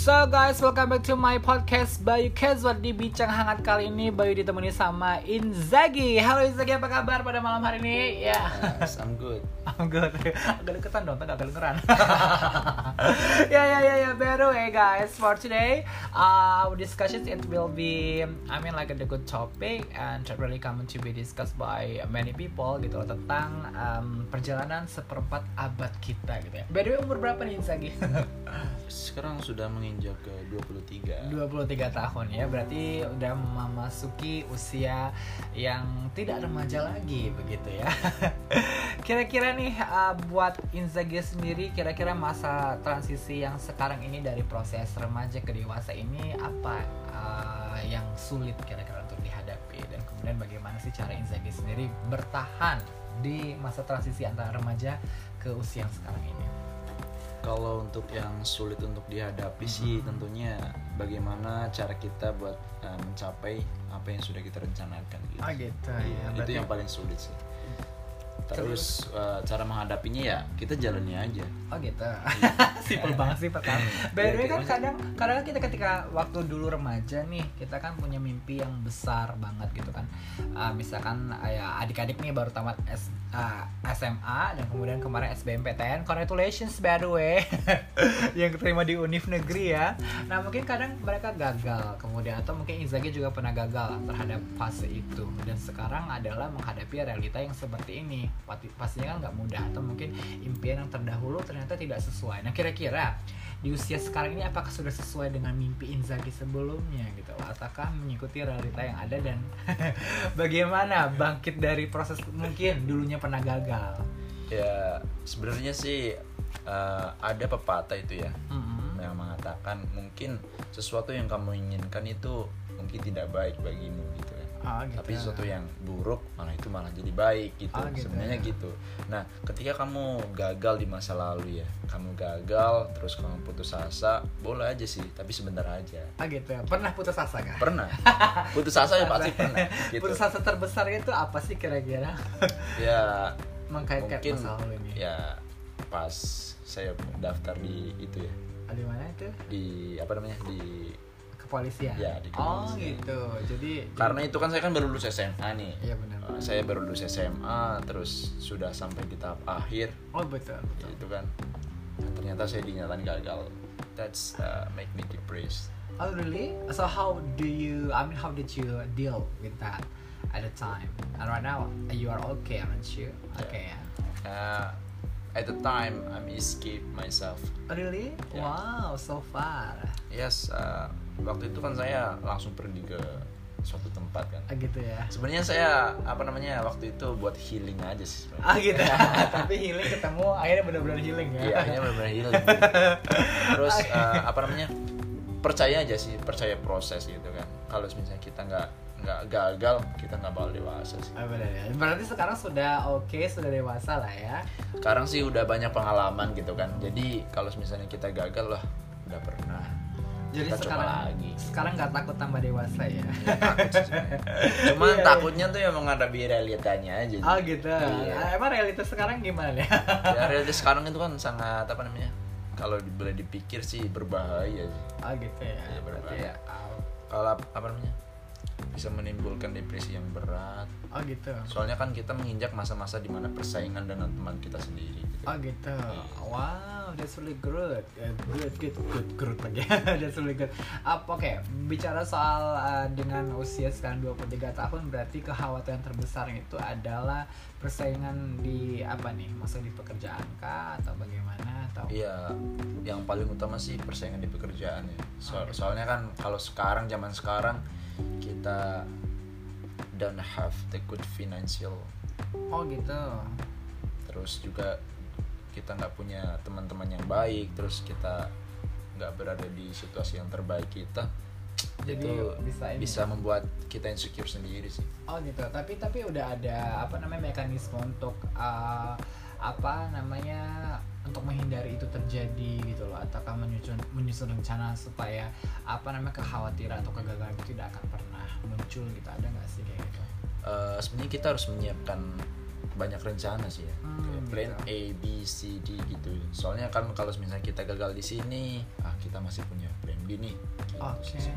So guys, welcome back to my podcast Bayu Casual di Bincang Hangat kali ini Bayu ditemani sama Inzaghi. Halo Inzaghi, apa kabar pada malam hari ini? Ya. Yes, I'm good. I'm good. Agak deketan dong, agak dengeran Ya ya ya ya, the way guys For today, uh, our discussions it will be I mean like a good topic And really common to be discussed by many people gitu loh Tentang um, perjalanan seperempat abad kita gitu ya. By the way, umur berapa nih Inzaghi? Sekarang sudah menginjak ke 23. 23 tahun ya berarti udah memasuki usia yang tidak remaja lagi begitu ya. Kira-kira nih uh, buat Inzaghi sendiri kira-kira masa transisi yang sekarang ini dari proses remaja ke dewasa ini apa uh, yang sulit kira-kira untuk dihadapi? Dan kemudian bagaimana sih cara Inzaghi sendiri bertahan di masa transisi antara remaja ke usia yang sekarang ini Kalau untuk yang sulit untuk dihadapi sih tentunya bagaimana cara kita buat uh, mencapai apa yang sudah kita rencanakan gitu. Ah, gitu, ya. Itu yang paling sulit sih. Terus uh, cara menghadapinya ya kita jalani aja. Oh gitu. Simpel banget sih pertama. By the way kan kadang kadang kita ketika waktu dulu remaja nih, kita kan punya mimpi yang besar banget gitu kan. Ah, misalkan ya adik-adik nih baru tamat S, ah, SMA dan kemudian kemarin SBMPTN. Congratulations by the way. yang keterima di univ negeri ya. Nah, mungkin kadang mereka gagal kemudian atau mungkin Inzaghi juga pernah gagal terhadap fase itu dan sekarang adalah menghadapi realita yang seperti ini. Pasti- Pastinya kan nggak mudah atau mungkin impian yang terdahulu ternyata tidak sesuai. Nah, kira-kira di usia sekarang ini apakah sudah sesuai dengan mimpi Inzaghi sebelumnya gitu ataukah mengikuti realita yang ada dan bagaimana bangkit dari proses mungkin dulunya pernah gagal. Ya sebenarnya sih uh, ada pepatah itu ya Mm-mm. yang mengatakan mungkin sesuatu yang kamu inginkan itu mungkin tidak baik bagimu gitu ya. Oh, gitu. Tapi sesuatu yang buruk malah itu malah jadi baik gitu. Oh, gitu Sebenarnya ya. gitu. Nah, ketika kamu gagal di masa lalu ya, kamu gagal terus kamu putus asa, boleh aja sih, tapi sebentar aja. Ah gitu ya. Pernah putus asa kah? Pernah. Putus asa ya pasti pernah gitu. Putus asa terbesar itu apa sih kira-kira? Ya mungkin masa lalu ini. ya pas saya daftar di itu ya, Ah, Di mana itu? di apa namanya? di Kepolisian. Ya, di Oh gitu. Jadi karena itu kan saya kan baru lulus SMA nih. Iya benar. Uh, saya baru lulus SMA terus sudah sampai di tahap akhir Oh betul. ya itu kan Nah, ternyata saya dinyatakan gagal that's uh, make me depressed Oh really? So how do you? I mean, how did you deal with that at the time? And right now, you are okay, aren't you? Okay. ya. uh, at the time I'm escape myself Oh really? Ya. Wow, so far. yes uh, waktu itu kan saya langsung pergi ke suatu tempat kan Ah gitu ya. sebenarnya saya apa namanya waktu itu buat healing aja sih sebenarnya. Ah gitu. Tapi healing ketemu, akhirnya benar-benar healing ya. Iya, akhirnya benar-benar healing. Terus uh, apa namanya? Percaya aja sih, percaya proses gitu kan. Kalau misalnya kita nggak nggak gagal, kita nggak bakal dewasa sih. Ah, benar ya. Berarti sekarang sudah oke, sudah dewasa lah ya. Sekarang sih udah banyak pengalaman gitu kan. Jadi kalau misalnya kita gagal lah, udah pernah. Jadi Kita coba sekarang lagi. sekarang nggak takut tambah dewasa ya. Takut sih sebenarnya. Cuman Iya, iya. takutnya tuh ya menghadapi realitanya aja. Oh gitu. Iya. Ah, Emang realitas sekarang gimana ya? Ya realitas sekarang itu kan sangat apa namanya? Kalau boleh dipikir sih berbahaya sih. Oh gitu ya. Iya, Berarti berbahaya. ya. ah, Kalau ap- apa namanya? Bisa menimbulkan depresi yang berat. Oh gitu. Soalnya kan kita menginjak masa-masa di mana persaingan dengan teman kita sendiri. Gitu. Oh gitu. Wow, that's really good. Uh, good, good, good, good lagi. that's really good. Up, Oke, bicara soal uh, dengan usia sekarang 23 tahun, berarti kekhawatiran terbesar itu adalah persaingan di apa nih? Maksudnya di pekerjaan kah atau bagaimana atau? Iya, yang paling utama sih persaingan di pekerjaan ya. So- Oke. Soalnya kan kalau sekarang zaman sekarang kita don't have the good financial, Oh gitu. terus juga kita nggak punya teman-teman yang baik, terus kita nggak berada di situasi yang terbaik kita. Jadi itu bisa ini bisa membuat kita insecure sendiri sih. Oh gitu. Tapi tapi udah ada apa namanya mekanisme untuk uh, apa namanya untuk menghindari itu terjadi gitu loh ataukah menyusun menyusun rencana supaya apa namanya kekhawatiran atau kegagalan itu tidak akan pernah muncul gitu ada nggak sih kayak gitu Eh, sebenarnya kita harus menyiapkan banyak rencana sih ya Hmm, Kayak plan gitu. A B C D gitu soalnya kan kalau misalnya kita gagal di sini ah kita masih punya plan B nih gitu Oke, sih.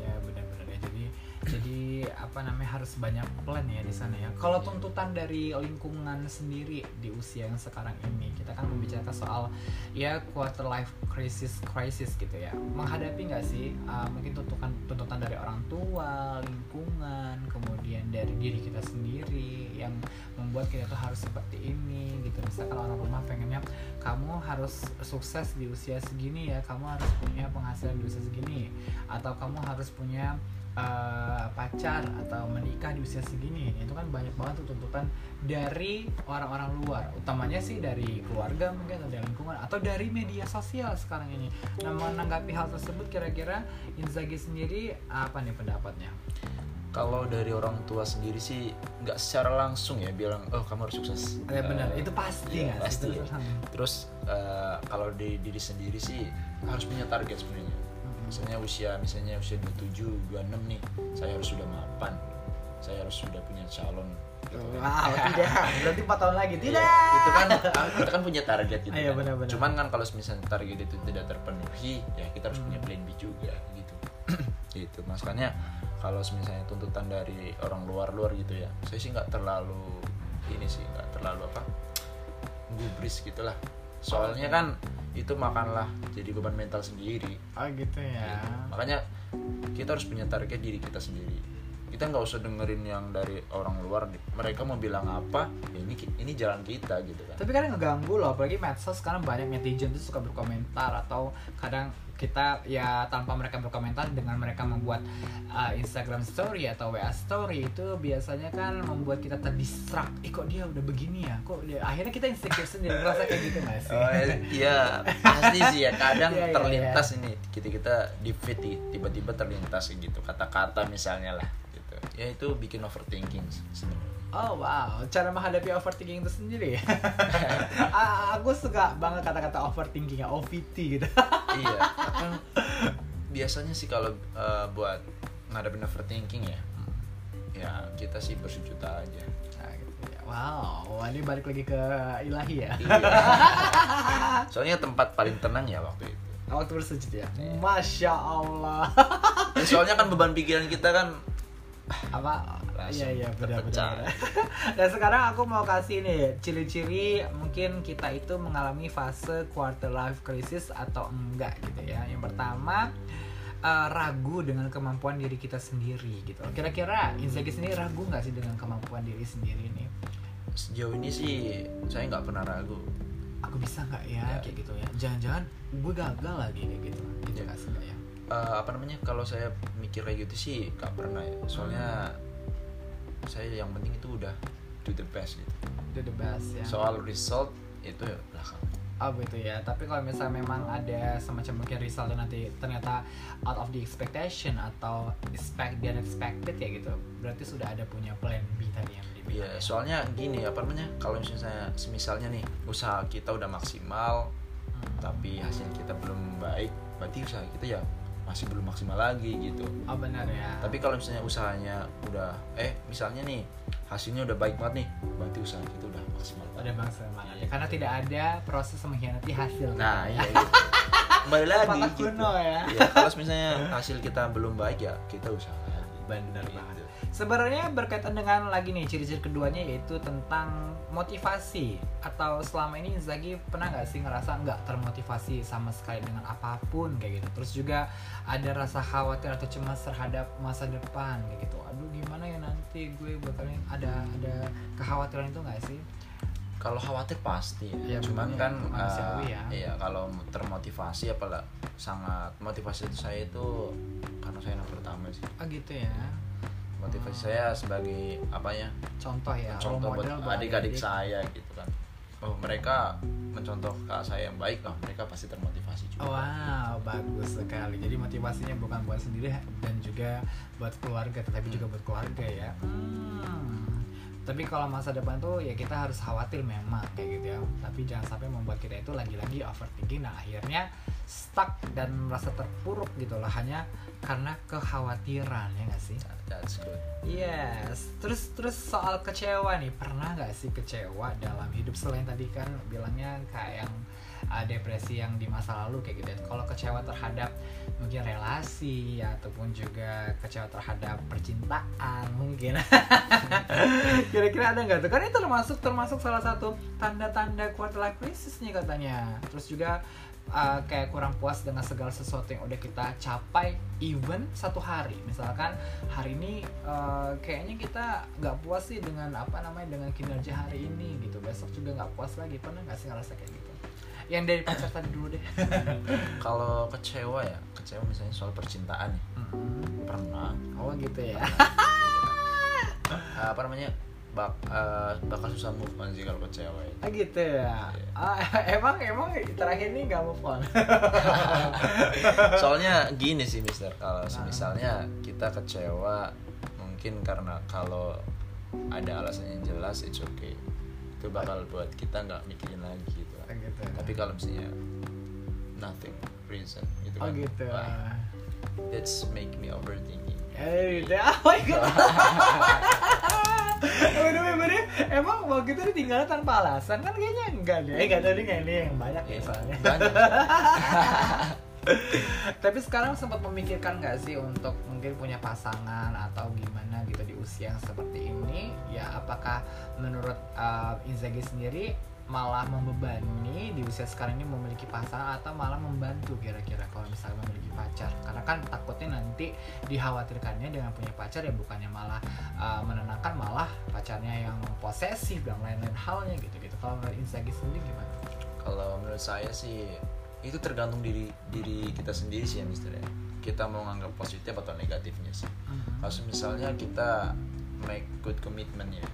ya benar-benar ya. Jadi jadi apa namanya harus banyak plan ya di sana ya. Kalau tuntutan dari lingkungan sendiri di usia yang sekarang ini, kita kan membicarakan soal ya quarter life crisis crisis gitu ya. Menghadapi nggak sih uh, mungkin tuntutan tuntutan dari orang tua, lingkungan, kemudian dari diri kita sendiri yang membuat kita tuh harus seperti ini gitu. Misalkan orang rumah pengennya kamu harus sukses di usia segini ya, kamu harus punya penghasilan di usia segini, atau kamu harus punya uh, pacar atau menikah di usia segini. Itu kan banyak banget tuh tuntutan dari orang-orang luar, utamanya sih dari keluarga mungkin atau dari lingkungan atau dari media sosial sekarang ini. Nah, menanggapi hal tersebut kira-kira Inzaghi sendiri apa nih pendapatnya? Kalau dari orang tua sendiri sih nggak secara langsung ya bilang oh kamu harus sukses Ya benar, Eh, itu pasti sih? pasti. Terus- hmm. terus eh, kalau di diri sendiri sih harus punya target sebenarnya misalnya usia misalnya usia 27 26 nih saya harus sudah mapan saya harus sudah punya calon gitu kan. Wow, tidak. Berarti 4 tahun lagi. Iya, Tidak. itu kan ah, kita kan punya target gitu Iya, kan. benar-benar. Cuman kan kalau misalnya target itu tidak terpenuhi, ya kita harus Hmm. punya plan B juga gitu. gitu. Makanya kalau misalnya tuntutan dari orang luar-luar gitu ya, saya sih nggak terlalu ini sih nggak terlalu apa gubris gitulah. Soalnya kan itu makanlah jadi beban mental sendiri. Oh gitu ya. Gitu. Makanya kita harus punya target diri kita sendiri. Kita nggak usah dengerin yang dari orang luar. Mereka mau bilang apa, ya ini ini jalan kita gitu kan. Tapi kadang ngeganggu loh, apalagi medsos sekarang banyak netizen tuh suka berkomentar atau kadang kita ya tanpa mereka berkomentar dengan mereka membuat uh, Instagram story atau WA story itu biasanya kan membuat kita terdistract. Eh kok dia udah begini ya? Kok dia akhirnya kita insecure sendiri ngerasa kayak gitu sih? Oh, iya pasti sih ya kadang Iya, iya, terlintas ini kita kita di feed tiba-tiba terlintas gitu kata-kata misalnya lah gitu ya itu bikin overthinking sebenarnya Oh wow, cara menghadapi overthinking itu sendiri ya. Aku suka banget kata-kata overthinking ya, OVT gitu. iya kan biasanya sih kalau eh, buat ngadepin overthinking ya ya kita sih bersejuta aja Nah, gitu ya. Wow, ini balik lagi ke ilahi ya. Iya. soalnya tempat paling tenang ya waktu itu Waktu bersujud ya. Iya. Masya Allah. Ya, soalnya kan beban pikiran kita kan Apa? Langsung Iya iya terpecah. benar. Dan sekarang aku mau kasih nih ciri-ciri mungkin kita itu mengalami fase quarter life crisis atau enggak gitu ya. Yang pertama eh, ragu dengan kemampuan diri kita sendiri gitu. Kira-kira Inzaghi sendiri ragu nggak sih dengan kemampuan diri sendiri nih? sejauh ini sih saya nggak pernah ragu Aku bisa nggak ya, Ya. kayak gitu ya? Jangan-jangan gue gagal lagi kayak gitu. Gitu Ya. nggak sih nggak ya? Eh, apa namanya kalau saya mikir kayak gitu sih nggak pernah ya soalnya saya yang penting itu udah do the best gitu Do the best ya. soal result itu ya belakang Oh gitu ya, tapi kalau misalnya memang ada semacam mungkin result dan nanti ternyata out of the expectation atau expect the unexpected ya gitu, berarti sudah ada punya plan B tadi yang. Iya, soalnya gini apa namanya kalau misalnya semisalnya nih usaha kita udah maksimal Hmm. tapi hasil kita belum baik berarti usaha kita ya masih belum maksimal lagi gitu Oh benar ya. tapi kalau misalnya usahanya udah eh misalnya nih hasilnya udah baik banget nih berarti usaha kita udah maksimal bangsa semangat ya. karena tidak ada proses mengkhianati hasil. nah iya gitu kembali lagi gitu kuno ya. ya kalau misalnya hasil kita belum baik ya kita usaha lagi Bener Gitu. banget. Sebenarnya berkaitan dengan lagi nih ciri-ciri keduanya yaitu tentang motivasi. Atau selama ini Zagi pernah nggak sih ngerasa nggak termotivasi sama sekali dengan apa pun kayak gitu. Terus juga ada rasa khawatir atau cemas terhadap masa depan kayak gitu. Aduh gimana ya nanti gue bakalan ada ada kekhawatiran itu nggak sih? Kalau khawatir pasti Iya, ya, cuman bener, kan eh, ya. iya kalau termotivasi apalah sangat motivasi itu saya itu karena saya anak pertama sih. Oh gitu ya motivasi saya sebagai apa ya contoh ya contoh buat adik-adik saya gitu kan oh mereka mencontoh ke saya yang baik oh mereka pasti termotivasi juga Wow, bagus sekali. Jadi motivasinya bukan buat sendiri dan juga buat keluarga, tetapi juga buat keluarga ya. Hmm. tapi kalau masa depan tuh ya kita harus khawatir memang kayak gitu ya tapi jangan sampai membuat kita itu lagi-lagi overthinking nah akhirnya stuck dan merasa terpuruk gitu loh hanya karena kekhawatiran ya nggak sih that's good Yes, terus terus soal kecewa nih, pernah nggak sih kecewa dalam hidup selain tadi kan bilangnya kayak yang uh, depresi yang di masa lalu kayak gitu. ya. Kalau kecewa terhadap mungkin relasi ataupun juga kecewa terhadap percintaan mungkin. Kira-kira ada nggak tuh? Kan itu termasuk termasuk salah satu tanda-tanda quarter life nih katanya. Terus juga uh, kayak kurang puas dengan segala sesuatu yang udah kita capai even satu hari. Misalkan hari ini uh, kayaknya kita nggak puas sih dengan apa namanya dengan kinerja hari ini gitu. Besok juga nggak puas lagi. Pernah nggak sih ngerasa kayak gitu? Yang dari pacar tadi dulu deh. Kalau kecewa ya kecewa misalnya soal percintaan nih Hmm. pernah. Oh gitu ya. Apa namanya bak eh, bakal susah move on sih kalau kecewa itu ah gitu ya? Ah, emang emang terakhir ini nggak move on? Soalnya gini sih Mister. Kalau misalnya kita kecewa mungkin karena kalau ada alasan yang jelas it's okay. Itu bakal buat kita nggak mikirin lagi gitu. Ah, gitu ya. tapi kalau misalnya nothing reason gitu oh kan gitu wah, that's make me overthinking. Eh, gitu. Oh my god. Bener bener emang waktu itu ditinggal tanpa alasan kan kayaknya enggak deh. Eh, enggak tadi kayak ini yang banyak ya soalnya. banyak. Tapi sekarang sempat memikirkan nggak sih untuk mungkin punya pasangan atau gimana gitu di usia yang seperti ini? Ya apakah menurut uh, Inzaghi sendiri malah membebani di usia sekarang ini memiliki pasangan atau malah membantu kira-kira kalau misalnya memiliki pacar? Karena kan takutnya nanti dikhawatirkannya dengan punya pacar ya bukannya malah uh, menenangkan malah pacarnya yang posesif dan lain-lain halnya gitu-gitu. Kalau menurut Inzaghi sendiri gimana? kalau menurut saya sih itu tergantung diri diri kita sendiri sih ya Mister ya kita mau nganggap positif atau negatifnya sih kalau misalnya kita make good commitment ya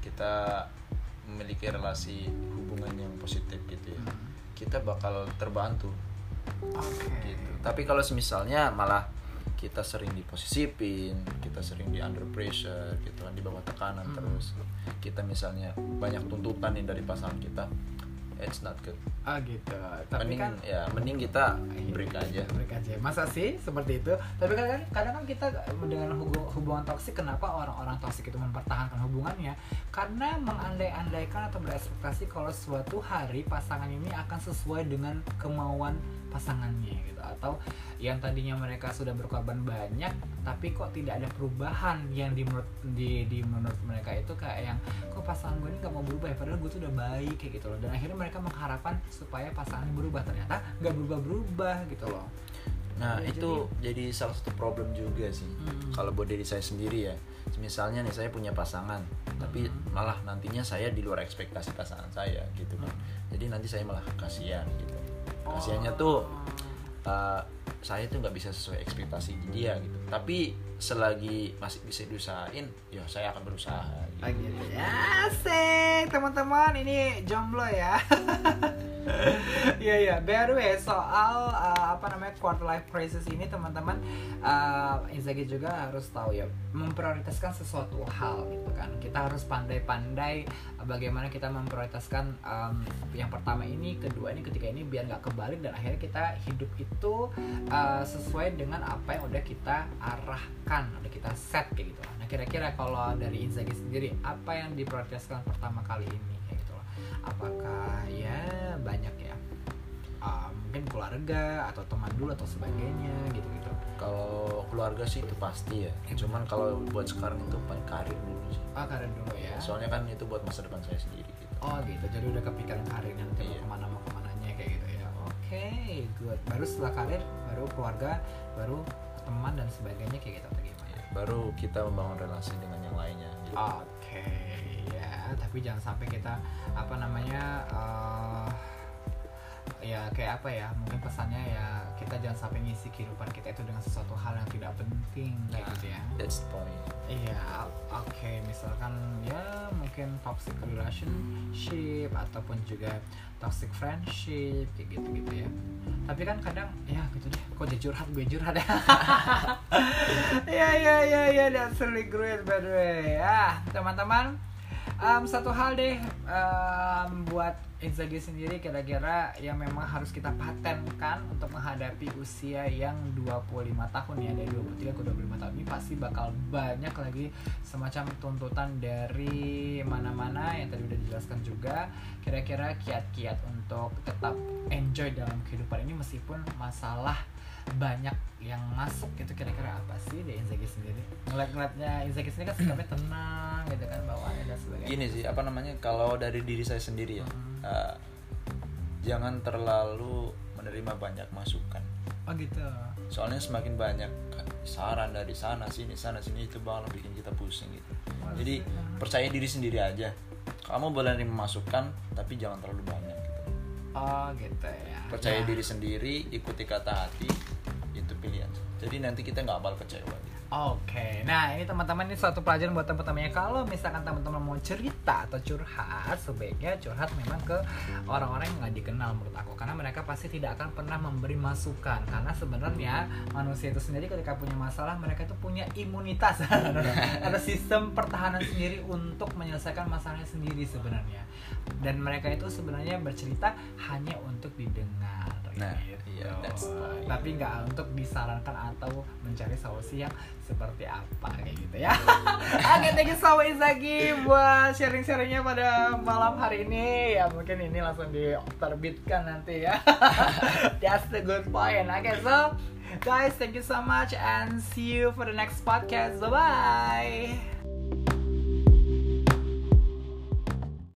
kita memiliki relasi hubungan yang positif gitu ya. Kita bakal terbantu. Oke. gitu. Tapi kalau misalnya malah kita sering diposisipin kita sering di under pressure gitu kan di bawah tekanan Hmm. terus. Kita misalnya banyak tuntutan nih dari pasangan kita it's not good Ah gitu. Tapi mending kan ya mending kita break aja break aja. Masa sih seperti itu? Tapi kadang kadang kan kita dengan hubungan, hubungan toksik kenapa orang-orang toksik itu mempertahankan hubungannya? Karena mengandai-andaikan atau berekspektasi kalau suatu hari pasangan ini akan sesuai dengan kemauan pasangannya gitu. Atau yang tadinya mereka sudah berkorban banyak tapi kok tidak ada perubahan yang di menurut di, di menurut mereka itu kayak yang kok pasangan gue ini nggak mau berubah ya? Padahal gue tuh udah baik kayak gitu loh. Dan akhirnya mereka mengharapkan supaya pasangannya berubah. Ternyata nggak berubah berubah gitu loh. Nah Ya, itu jadi salah satu problem juga sih. Hmm. kalau buat diri saya sendiri ya. Misalnya nih saya punya pasangan tapi Hmm. malah nantinya saya di luar ekspektasi pasangan saya gitu kan. Jadi nanti saya malah kasihan gitu kasihannya tuh uh, saya tuh nggak bisa sesuai ekspektasi dia gitu tapi selagi masih bisa diusahain ya saya akan berusaha gitu. Ya teman-teman ini jomblo ya Iya iya, the way soal uh, apa namanya quarter life crisis ini teman-teman uh, Inzaghi juga harus tahu ya memprioritaskan sesuatu hal gitu kan. Kita harus pandai-pandai uh, bagaimana kita memprioritaskan um, yang pertama ini, kedua ini, ketiga ini biar nggak kebalik dan akhirnya kita hidup itu uh, sesuai dengan apa yang udah kita arahkan, udah kita set kayak gitu. Nah kira-kira kalau dari Inzaghi sendiri apa yang diprioritaskan pertama kali ini. Apakah ya banyak ya uh, mungkin keluarga atau teman dulu atau sebagainya gitu-gitu. kalau keluarga sih itu pasti ya cuman kalau buat sekarang itu karir dulu sih Oh karir dulu ya. soalnya kan itu buat masa depan saya sendiri gitu Oh gitu, jadi udah kepikiran karir nanti Iya. mau ke mana mau ke mananya kayak gitu ya. Oke, good. Baru setelah karir, baru keluarga, baru teman dan sebagainya kayak gitu atau gimana? baru kita membangun relasi dengan yang lainnya gitu. Ya. Tapi jangan sampai kita apa namanya eh, ya kayak apa ya? Mungkin pesannya ya kita jangan sampai ngisi kehidupan kita itu dengan sesuatu hal yang tidak penting kayak Nah, gitu ya. that's the point Iya, oke. Misalkan ya mungkin toxic relationship ataupun juga toxic friendship kayak gitu-gitu ya. Tapi kan kadang ya gitu deh. Kok jadi curhat gue curhat ya. ya ya ya ya that's really great by the way. Ya, teman-teman um, satu hal deh um, buat Inzaghi sendiri kira-kira yang memang harus kita patenkan untuk menghadapi usia yang 25 tahun ya dari 23 ke 25 tahun ini pasti bakal banyak lagi semacam tuntutan dari mana-mana yang tadi udah dijelaskan juga. Kira-kira kiat-kiat untuk tetap enjoy dalam kehidupan ini meskipun masalah banyak yang masuk gitu kira-kira apa sih di Inzaghi sendiri ngeliat-ngeliatnya Inzaghi sendiri kan sikapnya tenang gitu kan bawaannya dan sebagainya Gini sih, apa namanya? Kalau dari diri saya sendiri ya, Hmm. eh, jangan terlalu menerima banyak masukan. oh gitu Soalnya semakin banyak saran dari sana sini sana sini itu bakal bikin kita pusing gitu. Jadi percaya diri sendiri aja. Kamu boleh nerima masukan, tapi jangan terlalu banyak gitu. oh gitu ya Percaya Nah, diri sendiri, ikuti kata hati. Jadi nanti kita nggak bakal kecewa. Oke, nah ini teman-teman ini suatu pelajaran buat teman-temannya kalau misalkan teman-teman mau cerita atau curhat sebaiknya curhat memang ke orang-orang yang nggak dikenal menurut aku. Karena mereka pasti tidak akan pernah memberi masukan. Karena sebenarnya manusia itu sendiri ketika punya masalah mereka itu punya imunitas. Ada sistem pertahanan sendiri untuk menyelesaikan masalahnya sendiri sebenarnya. Dan mereka itu sebenarnya bercerita hanya untuk didengar Nah, gitu. iya, that's tapi nggak untuk disarankan atau mencari solusi yang seperti apa kayak gitu ya. Oke, thank you so much Izaki buat sharing-sharingnya pada malam hari ini. Ya mungkin ini langsung diterbitkan nanti ya. That's the good point. Oke, so guys, thank you so much and see you for the next podcast. Bye bye.